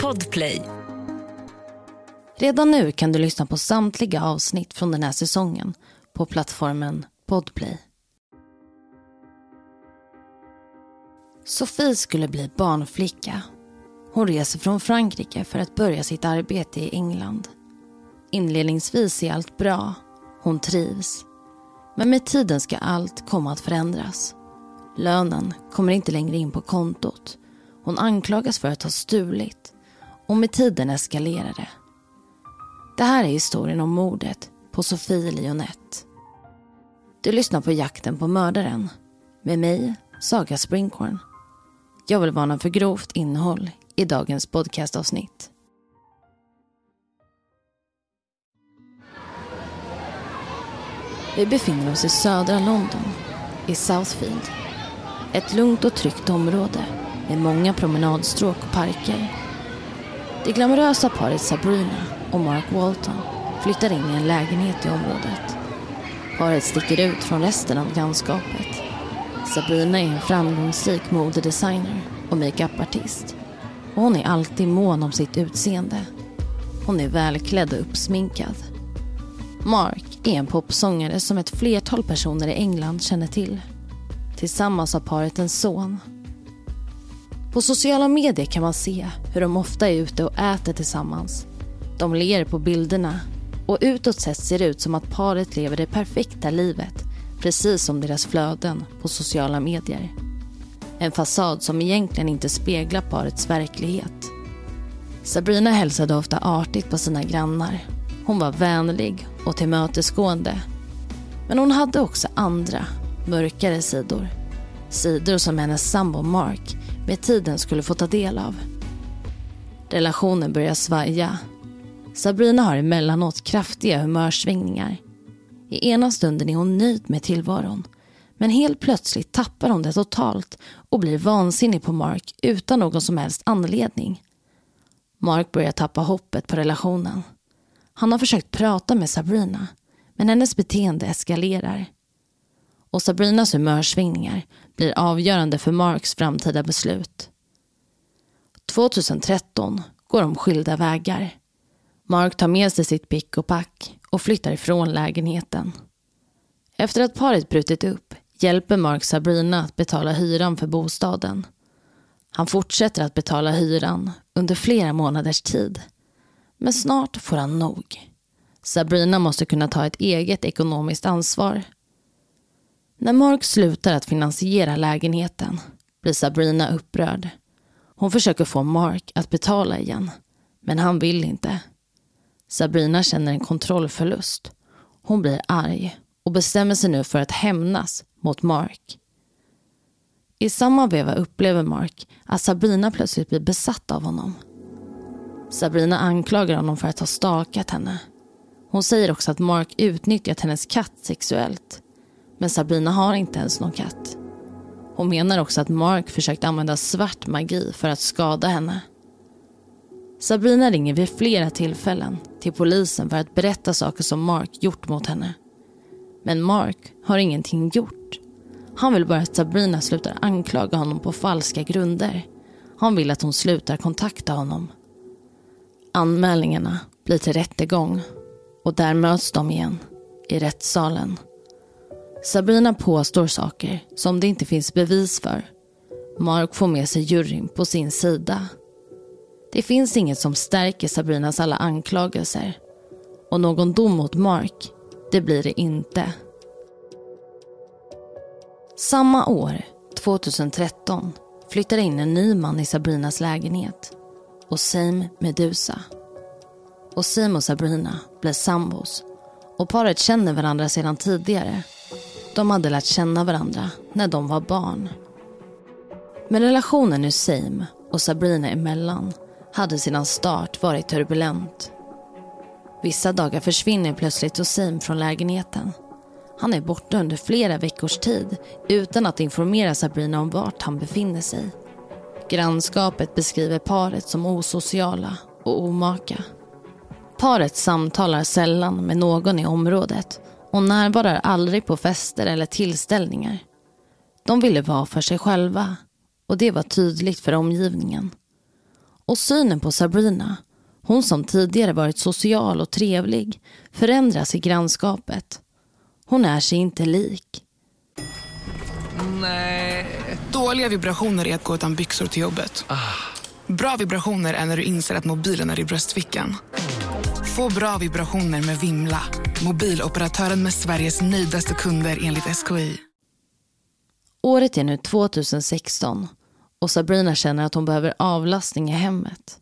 Podplay. Redan nu kan du lyssna på samtliga avsnitt från den här säsongen på plattformen Podplay. Sofie skulle bli barnflicka. Hon reser från Frankrike för att börja sitt arbete i England. Inledningsvis är allt bra. Hon trivs. Men med tiden ska allt komma att förändras. Lönen kommer inte längre in på kontot. Hon anklagas för att ha stulit. Och med tiden eskalerar det. Det här är historien om mordet på Sofie Lionette. Du lyssnar på Jakten på mördaren med mig, Saga Springhorn. Jag vill varna för grovt innehåll i dagens podcastavsnitt. Vi befinner oss i södra London, i Southfield. Ett lugnt och tryggt område med många promenadstråk och parker. Det glamorösa paret Sabrina och Mark Walton flyttar in i en lägenhet i området. Paret sticker ut från resten av grannskapet. Sabrina är en framgångsrik modedesigner och makeupartist. Och hon är alltid mån om sitt utseende. Hon är välklädd och uppsminkad. Mark är en popsångare som ett flertal personer i England känner till. Tillsammans har paret en son. På sociala medier kan man se hur de ofta är ute och äter tillsammans. De ler på bilderna och utåt sett ser det ut som att paret lever det perfekta livet precis som deras flöden på sociala medier. En fasad som egentligen inte speglar parets verklighet. Sabrina hälsade ofta artigt på sina grannar. Hon var vänlig och tillmötesgående. Men hon hade också andra, mörkare sidor. Sidor som hennes sambo Mark med tiden skulle få ta del av. Relationen börjar svaja. Sabrina har emellanåt kraftiga humörsvängningar. I ena stunden är hon nöjd med tillvaron. Men helt plötsligt tappar hon det totalt och blir vansinnig på Mark utan någon som helst anledning. Mark börjar tappa hoppet på relationen. Han har försökt prata med Sabrina men hennes beteende eskalerar. Och Sabrinas humörsvängningar blir avgörande för Marks framtida beslut. 2013 går de skilda vägar. Mark tar med sig sitt pick och pack och flyttar ifrån lägenheten. Efter att paret brutit upp hjälper Mark Sabrina att betala hyran för bostaden. Han fortsätter att betala hyran under flera månaders tid. Men snart får han nog. Sabrina måste kunna ta ett eget ekonomiskt ansvar. När Mark slutar att finansiera lägenheten blir Sabrina upprörd. Hon försöker få Mark att betala igen, men han vill inte. Sabrina känner en kontrollförlust. Hon blir arg och bestämmer sig nu för att hämnas mot Mark. I samma veva upplever Mark att Sabrina plötsligt blir besatt av honom. Sabrina anklagar honom för att ha stalkat henne. Hon säger också att Mark utnyttjat hennes katt sexuellt. Men Sabrina har inte ens någon katt. Hon menar också att Mark försökt använda svart magi för att skada henne. Sabrina ringer vid flera tillfällen till polisen för att berätta saker som Mark gjort mot henne. Men Mark har ingenting gjort. Han vill bara att Sabrina slutar anklaga honom på falska grunder. Han vill att hon slutar kontakta honom. Anmälningarna blir till rättegång och där möts de igen i rättssalen. Sabrina påstår saker som det inte finns bevis för. Mark får med sig juryn på sin sida. Det finns inget som stärker Sabrinas alla anklagelser. Och någon dom mot Mark, det blir det inte. Samma år, 2013, flyttar in en ny man i Sabrinas lägenhet. Osim Medusa. Osim och Sabrina blir sambos och paret känner varandra sedan tidigare. De hade lärt känna varandra när de var barn. Men relationen Usaim och Sabrina emellan hade sedan start varit turbulent. Vissa dagar försvinner plötsligt Usaim från lägenheten. Han är borta under flera veckors tid utan att informera Sabrina om vart han befinner sig. Grannskapet beskriver paret som osociala och omaka. Paret samtalar sällan med någon i området och närvarar aldrig på fester eller tillställningar. De ville vara för sig själva och det var tydligt för omgivningen. Och synen på Sabrina, hon som tidigare varit social och trevlig, förändras i grannskapet. Hon är sig inte lik. Nej. Dåliga vibrationer är att gå utan byxor till jobbet. Bra vibrationer är när du inser att mobilen är i bröstfickan. Få bra vibrationer med Vimla. Mobiloperatören med Sveriges nöjdaste kunder enligt SKI. Året är nu 2016 och Sabrina känner att hon behöver avlastning i hemmet.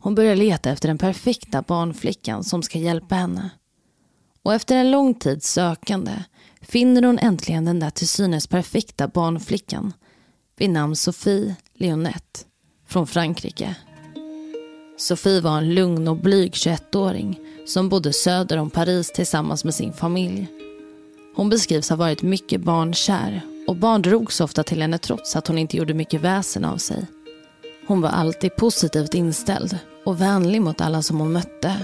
Hon börjar leta efter den perfekta barnflickan som ska hjälpa henne. Och efter en lång tids sökande finner hon äntligen den där till synes perfekta barnflickan vid namn Sophie Leonette från Frankrike. Sophie var en lugn och blyg 21-åring som bodde söder om Paris tillsammans med sin familj. Hon beskrivs ha varit mycket barnkär och barn drogs ofta till henne trots att hon inte gjorde mycket väsen av sig. Hon var alltid positivt inställd och vänlig mot alla som hon mötte.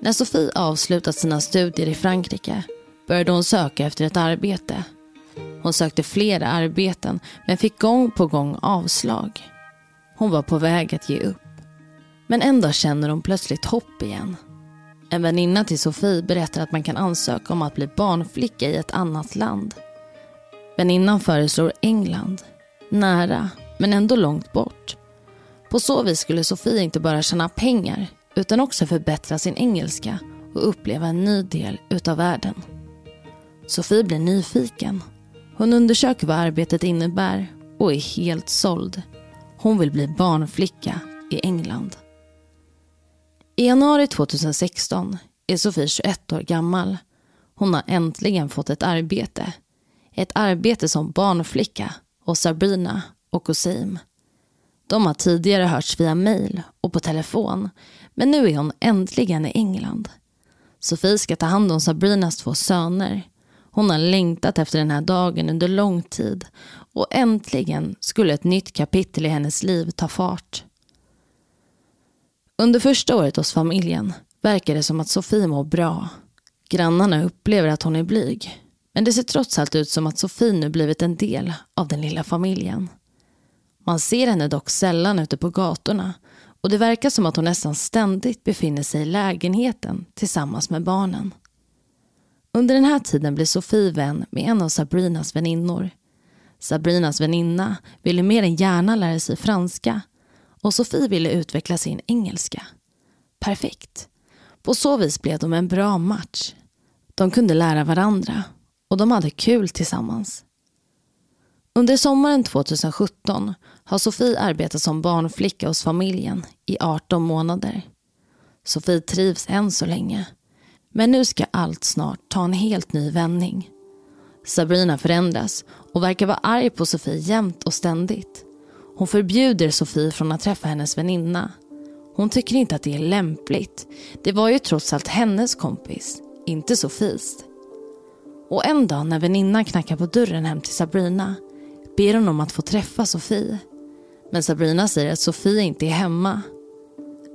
När Sofie avslutat sina studier i Frankrike började hon söka efter ett arbete. Hon sökte flera arbeten men fick gång på gång avslag. Hon var på väg att ge upp. Men en dag känner hon plötsligt hopp igen. En väninna till Sofie berättar att man kan ansöka om att bli barnflicka i ett annat land. Väninnan föreslår England. Nära, men ändå långt bort. På så vis skulle Sofie inte bara tjäna pengar utan också förbättra sin engelska och uppleva en ny del utav världen. Sofie blir nyfiken. Hon undersöker vad arbetet innebär och är helt såld. Hon vill bli barnflicka i England. I januari 2016 är Sofie 21 år gammal. Hon har äntligen fått ett arbete. Ett arbete som barnflicka hos Sabrina och Osim. De har tidigare hörts via mail och på telefon men nu är hon äntligen i England. Sofie ska ta hand om Sabrinas två söner. Hon har längtat efter den här dagen under lång tid och äntligen skulle ett nytt kapitel i hennes liv ta fart. Under första året hos familjen verkar det som att Sofie mår bra. Grannarna upplever att hon är blyg. Men det ser trots allt ut som att Sofie nu blivit en del av den lilla familjen. Man ser henne dock sällan ute på gatorna och det verkar som att hon nästan ständigt befinner sig i lägenheten tillsammans med barnen. Under den här tiden blir Sofie vän med en av Sabrinas väninnor. Sabrinas väninna ville mer än gärna lära sig franska och Sofie ville utveckla sin engelska. Perfekt. På så vis blev de en bra match. De kunde lära varandra och de hade kul tillsammans. Under sommaren 2017 har Sofie arbetat som barnflicka hos familjen i 18 månader. Sofie trivs än så länge. Men nu ska allt snart ta en helt ny vändning. Sabrina förändras och verkar vara arg på Sofie jämt och ständigt. Hon förbjuder Sofie från att träffa hennes väninna. Hon tycker inte att det är lämpligt. Det var ju trots allt hennes kompis, inte Sofies. Och en dag när väninnan knackar på dörren hem till Sabrina ber hon om att få träffa Sofie. Men Sabrina säger att Sofie inte är hemma.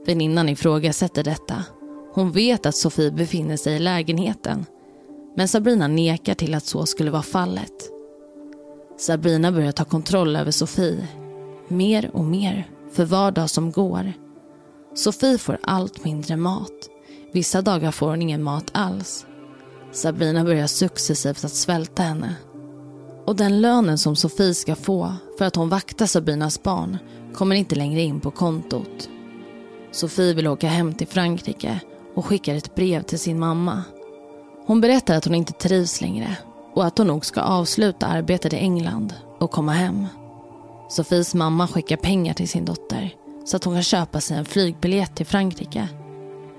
Väninnan ifrågasätter detta. Hon vet att Sofie befinner sig i lägenheten. Men Sabrina nekar till att så skulle vara fallet. Sabrina börjar ta kontroll över Sofie. Mer och mer för var dag som går. Sofie får allt mindre mat. Vissa dagar får hon ingen mat alls. Sabrina börjar successivt att svälta henne. Och den lönen som Sofie ska få för att hon vaktar Sabrinas barn kommer inte längre in på kontot. Sofie vill åka hem till Frankrike och skickar ett brev till sin mamma. Hon berättar att hon inte trivs längre och att hon nog ska avsluta arbetet i England och komma hem. Sofies mamma skickar pengar till sin dotter så att hon kan köpa sig en flygbiljett till Frankrike.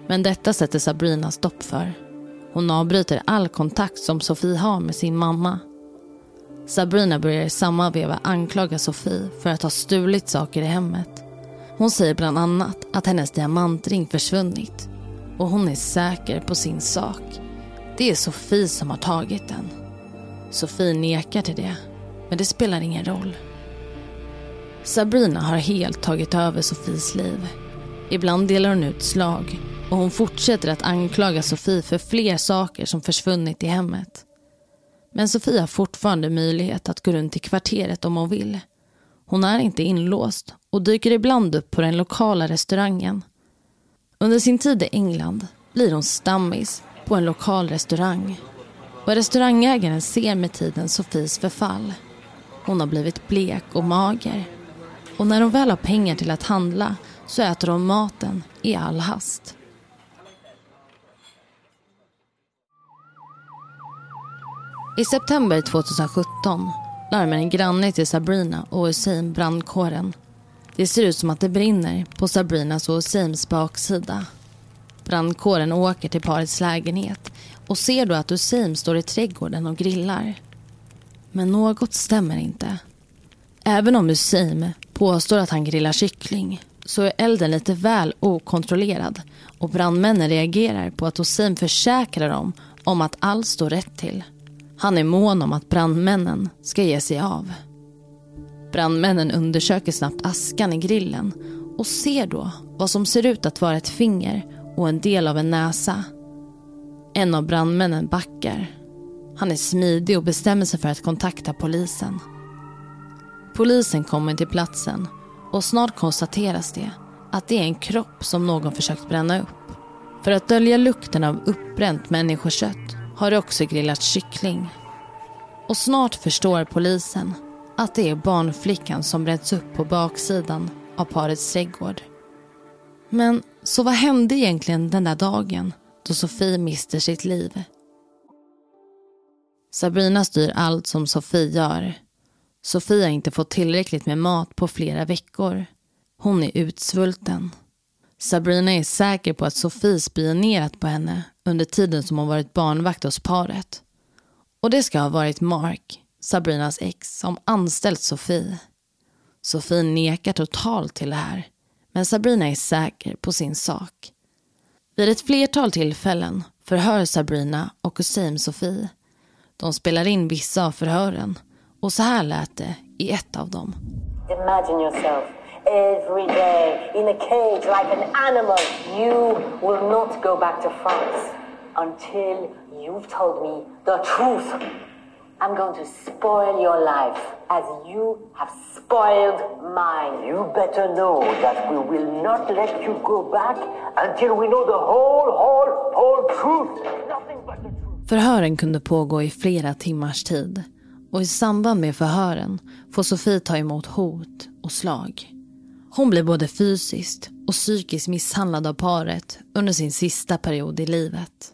Men detta sätter Sabrina stopp för. Hon avbryter all kontakt som Sofie har med sin mamma. Sabrina börjar i samma veva anklaga Sofie för att ha stulit saker i hemmet. Hon säger bland annat att hennes diamantring försvunnit och hon är säker på sin sak. Det är Sofie som har tagit den. Sofie nekar till det, men det spelar ingen roll. Sabrina har helt tagit över Sofies liv. Ibland delar hon ut slag och hon fortsätter att anklaga Sofie för fler saker som försvunnit i hemmet. Men Sofie har fortfarande möjlighet att gå runt i kvarteret om hon vill. Hon är inte inlåst och dyker ibland upp på den lokala restaurangen. Under sin tid i England blir hon stammis på en lokal restaurang. Och restaurangägaren ser med tiden Sofies förfall. Hon har blivit blek och mager. Och när de väl har pengar till att handla så äter de maten i all hast. I september 2017 larmar en granne till Sabrina och Hussein brandkåren. Det ser ut som att det brinner på Sabrinas och Husseins baksida. Brandkåren åker till parets lägenhet och ser då att Hussein står i trädgården och grillar. Men något stämmer inte. Även om Hussein påstår att han grillar kyckling så är elden lite väl okontrollerad och brandmännen reagerar på att Hossein försäkrar dem om att allt står rätt till. Han är mån om att brandmännen ska ge sig av. Brandmännen undersöker snabbt askan i grillen och ser då vad som ser ut att vara ett finger och en del av en näsa. En av brandmännen backar. Han är smidig och bestämmer sig för att kontakta polisen. Polisen kommer till platsen och snart konstateras det att det är en kropp som någon försökt bränna upp. För att dölja lukten av uppbränt människokött har det också grillats kyckling. Och snart förstår polisen att det är barnflickan som bränts upp på baksidan av parets trädgård. Men så vad hände egentligen den där dagen då Sofie mister sitt liv? Sabrina styr allt som Sofie gör. Sofie har inte fått tillräckligt med mat på flera veckor. Hon är utsvulten. Sabrina är säker på att Sofie spionerat på henne under tiden som hon varit barnvakt hos paret. Och det ska ha varit Mark, Sabrinas ex, som anställt Sofie. Sofie nekar totalt till det här, men Sabrina är säker på sin sak. Vid ett flertal tillfällen förhör Sabrina och Hussein Sofie. De spelar in vissa av förhören och så här lät det i ett av dem. Imagine yourself every day in a cage like an animal. You will not go back to France until you've told me the truth. I'm going to spoil your life as you have spoiled mine. You better know that we will not let you go back until we know the whole, whole, whole truth. Förhören kunde pågå i flera timmars tid och i samband med förhören får Sofie ta emot hot och slag. Hon blir både fysiskt och psykiskt misshandlad av paret under sin sista period i livet.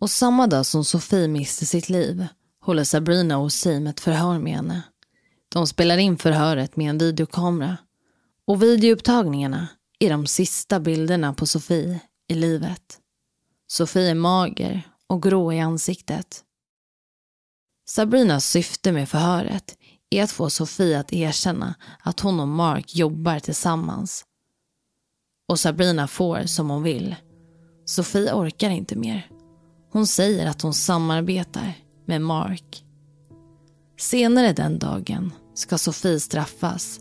Och samma dag som Sofie mister sitt liv håller Sabrina och Sim ett förhör med henne. De spelar in förhöret med en videokamera. Och videoupptagningarna är de sista bilderna på Sofie i livet. Sofie är mager och grå i ansiktet. Sabrinas syfte med förhöret är att få Sofie att erkänna att hon och Mark jobbar tillsammans. Och Sabrina får som hon vill. Sofie orkar inte mer. Hon säger att hon samarbetar med Mark. Senare den dagen ska Sofie straffas.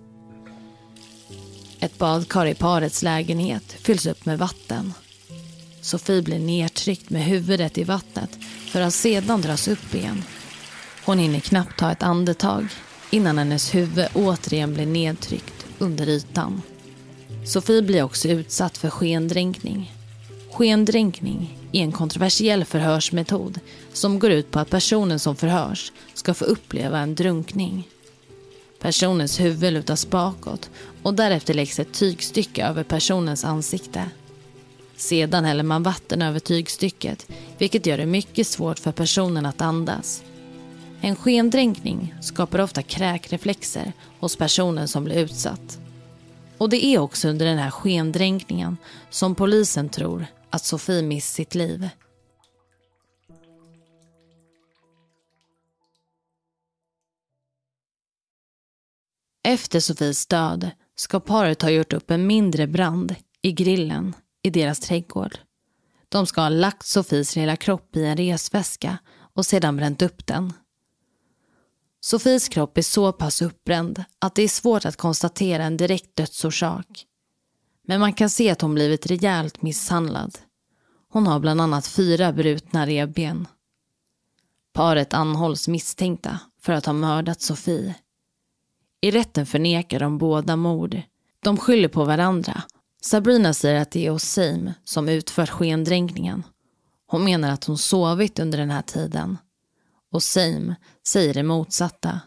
Ett badkar i parets lägenhet fylls upp med vatten. Sofie blir nedtryckt med huvudet i vattnet för att sedan dras upp igen. Hon hinner knappt ta ett andetag innan hennes huvud återigen blir nedtryckt under ytan. Sofie blir också utsatt för skendränkning. Skendränkning är en kontroversiell förhörsmetod som går ut på att personen som förhörs ska få uppleva en drunkning. Personens huvud lutas bakåt och därefter läggs ett tygstycke över personens ansikte. Sedan häller man vatten över tygstycket vilket gör det mycket svårt för personen att andas. En skendränkning skapar ofta kräkreflexer hos personen som blir utsatt. Och det är också under den här skendränkningen som polisen tror att Sofie mist sitt liv. Efter Sofies död ska paret ha gjort upp en mindre brand i grillen i deras trädgård. De ska ha lagt Sofies lilla kropp i en resväska och sedan bränt upp den. Sofies kropp är så pass uppbränd att det är svårt att konstatera en direkt dödsorsak. Men man kan se att hon blivit rejält misshandlad. Hon har bland annat fyra brutna revben. Paret anhålls misstänkta för att ha mördat Sofie. I rätten förnekar de båda mord, De skyller på varandra. Sabrina säger att det är Oseim som utfört skendränkningen. Hon menar att hon sovit under den här tiden. Oseim säger det motsatta.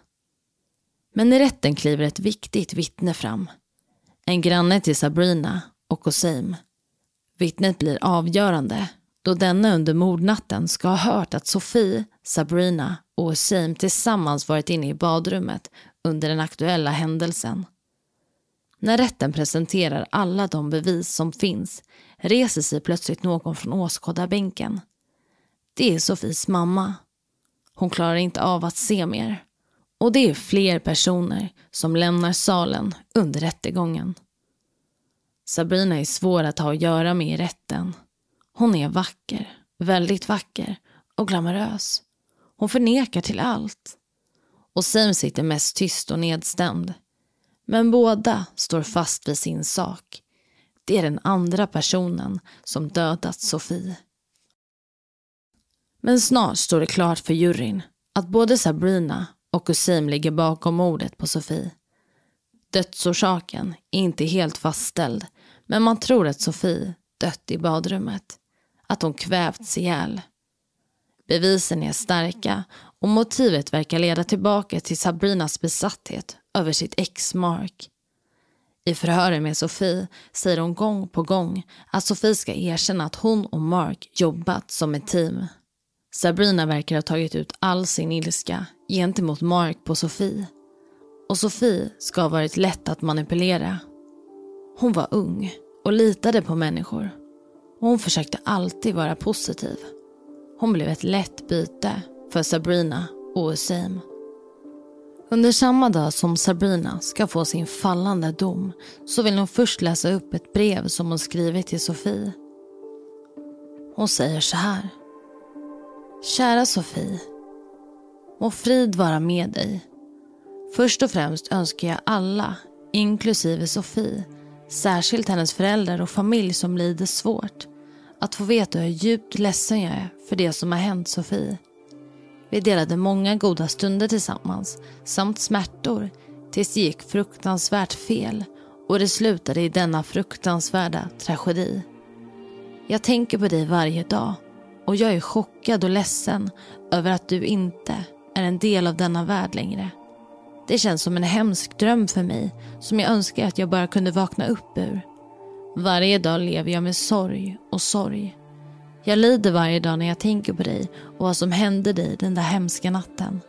Men i rätten kliver ett viktigt vittne fram. En granne till Sabrina och Oseim. Vittnet blir avgörande då denna under mordnatten ska ha hört att Sofie, Sabrina och Oseim tillsammans varit inne i badrummet under den aktuella händelsen. När rätten presenterar alla de bevis som finns reser sig plötsligt någon från åskådarbänken. Det är Sofies mamma. Hon klarar inte av att se mer. Och det är fler personer som lämnar salen under rättegången. Sabrina är svår att ha att göra med i rätten. Hon är vacker, väldigt vacker och glamorös. Hon förnekar till allt. Och Sim sitter mest tyst och nedstämd. Men båda står fast vid sin sak. Det är den andra personen som dödat Sofie. Men snart står det klart för juryn att både Sabrina och Usaim ligger bakom mordet på Sofie. Dödsorsaken är inte helt fastställd men man tror att Sofie dött i badrummet. Att hon kvävts ihjäl. Bevisen är starka och motivet verkar leda tillbaka till Sabrinas besatthet över sitt ex Mark. I förhören med Sofie säger hon gång på gång att Sofie ska erkänna att hon och Mark jobbat som ett team. Sabrina verkar ha tagit ut all sin ilska gentemot Mark på Sofie. Och Sofie ska ha varit lätt att manipulera. Hon var ung och litade på människor. Och hon försökte alltid vara positiv. Hon blev ett lätt byte för Sabrina och Usaim. Under samma dag som Sabrina ska få sin fallande dom så vill hon först läsa upp ett brev som hon skrivit till Sofie. Hon säger så här. Kära Sofie. Må frid vara med dig. Först och främst önskar jag alla, inklusive Sofie, särskilt hennes föräldrar och familj som lider svårt, att få veta hur djupt ledsen jag är för det som har hänt Sofie. Vi delade många goda stunder tillsammans samt smärtor tills det gick fruktansvärt fel och det slutade i denna fruktansvärda tragedi. Jag tänker på dig varje dag och jag är chockad och ledsen över att du inte är en del av denna värld längre. Det känns som en hemsk dröm för mig som jag önskar att jag bara kunde vakna upp ur. Varje dag lever jag med sorg och sorg. Jag lider varje dag när jag tänker på dig och vad som hände dig den där hemska natten.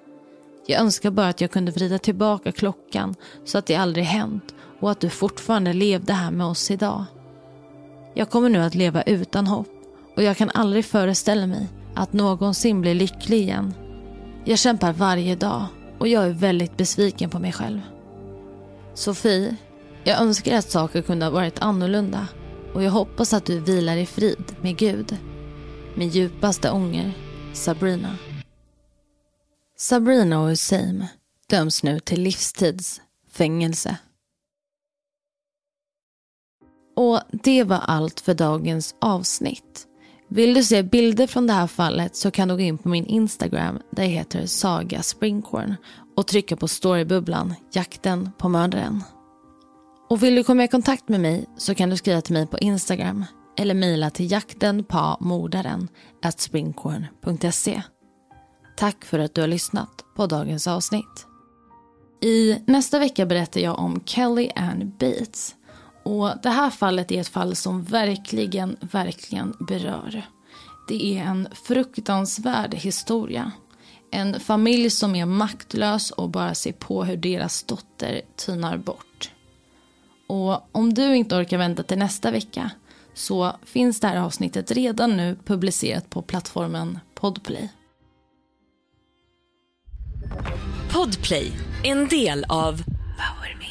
Jag önskar bara att jag kunde vrida tillbaka klockan så att det aldrig hänt och att du fortfarande levde här med oss idag. Jag kommer nu att leva utan hopp och jag kan aldrig föreställa mig att någonsin bli lycklig igen. Jag kämpar varje dag och jag är väldigt besviken på mig själv. Sofie, jag önskar att saker kunde ha varit annorlunda och jag hoppas att du vilar i frid med Gud. Min djupaste ånger, Sabrina. Sabrina och Hussein döms nu till livstids fängelse. Och det var allt för dagens avsnitt. Vill du se bilder från det här fallet så kan du gå in på min Instagram där jag heter Saga Springcorn och trycka på storybubblan Jakten på mördaren. Och vill du komma i kontakt med mig så kan du skriva till mig på Instagram eller mejla till jaktenpamordaren springcorn.se. Tack för att du har lyssnat på dagens avsnitt. I nästa vecka berättar jag om Kelly Ann Bates. Och det här fallet är ett fall som verkligen, verkligen berör. Det är en fruktansvärd historia. En familj som är maktlös och bara ser på hur deras dotter tynar bort. Och om du inte orkar vänta till nästa vecka så finns det här avsnittet redan nu publicerat på plattformen Podplay. Podplay, en del av Power Media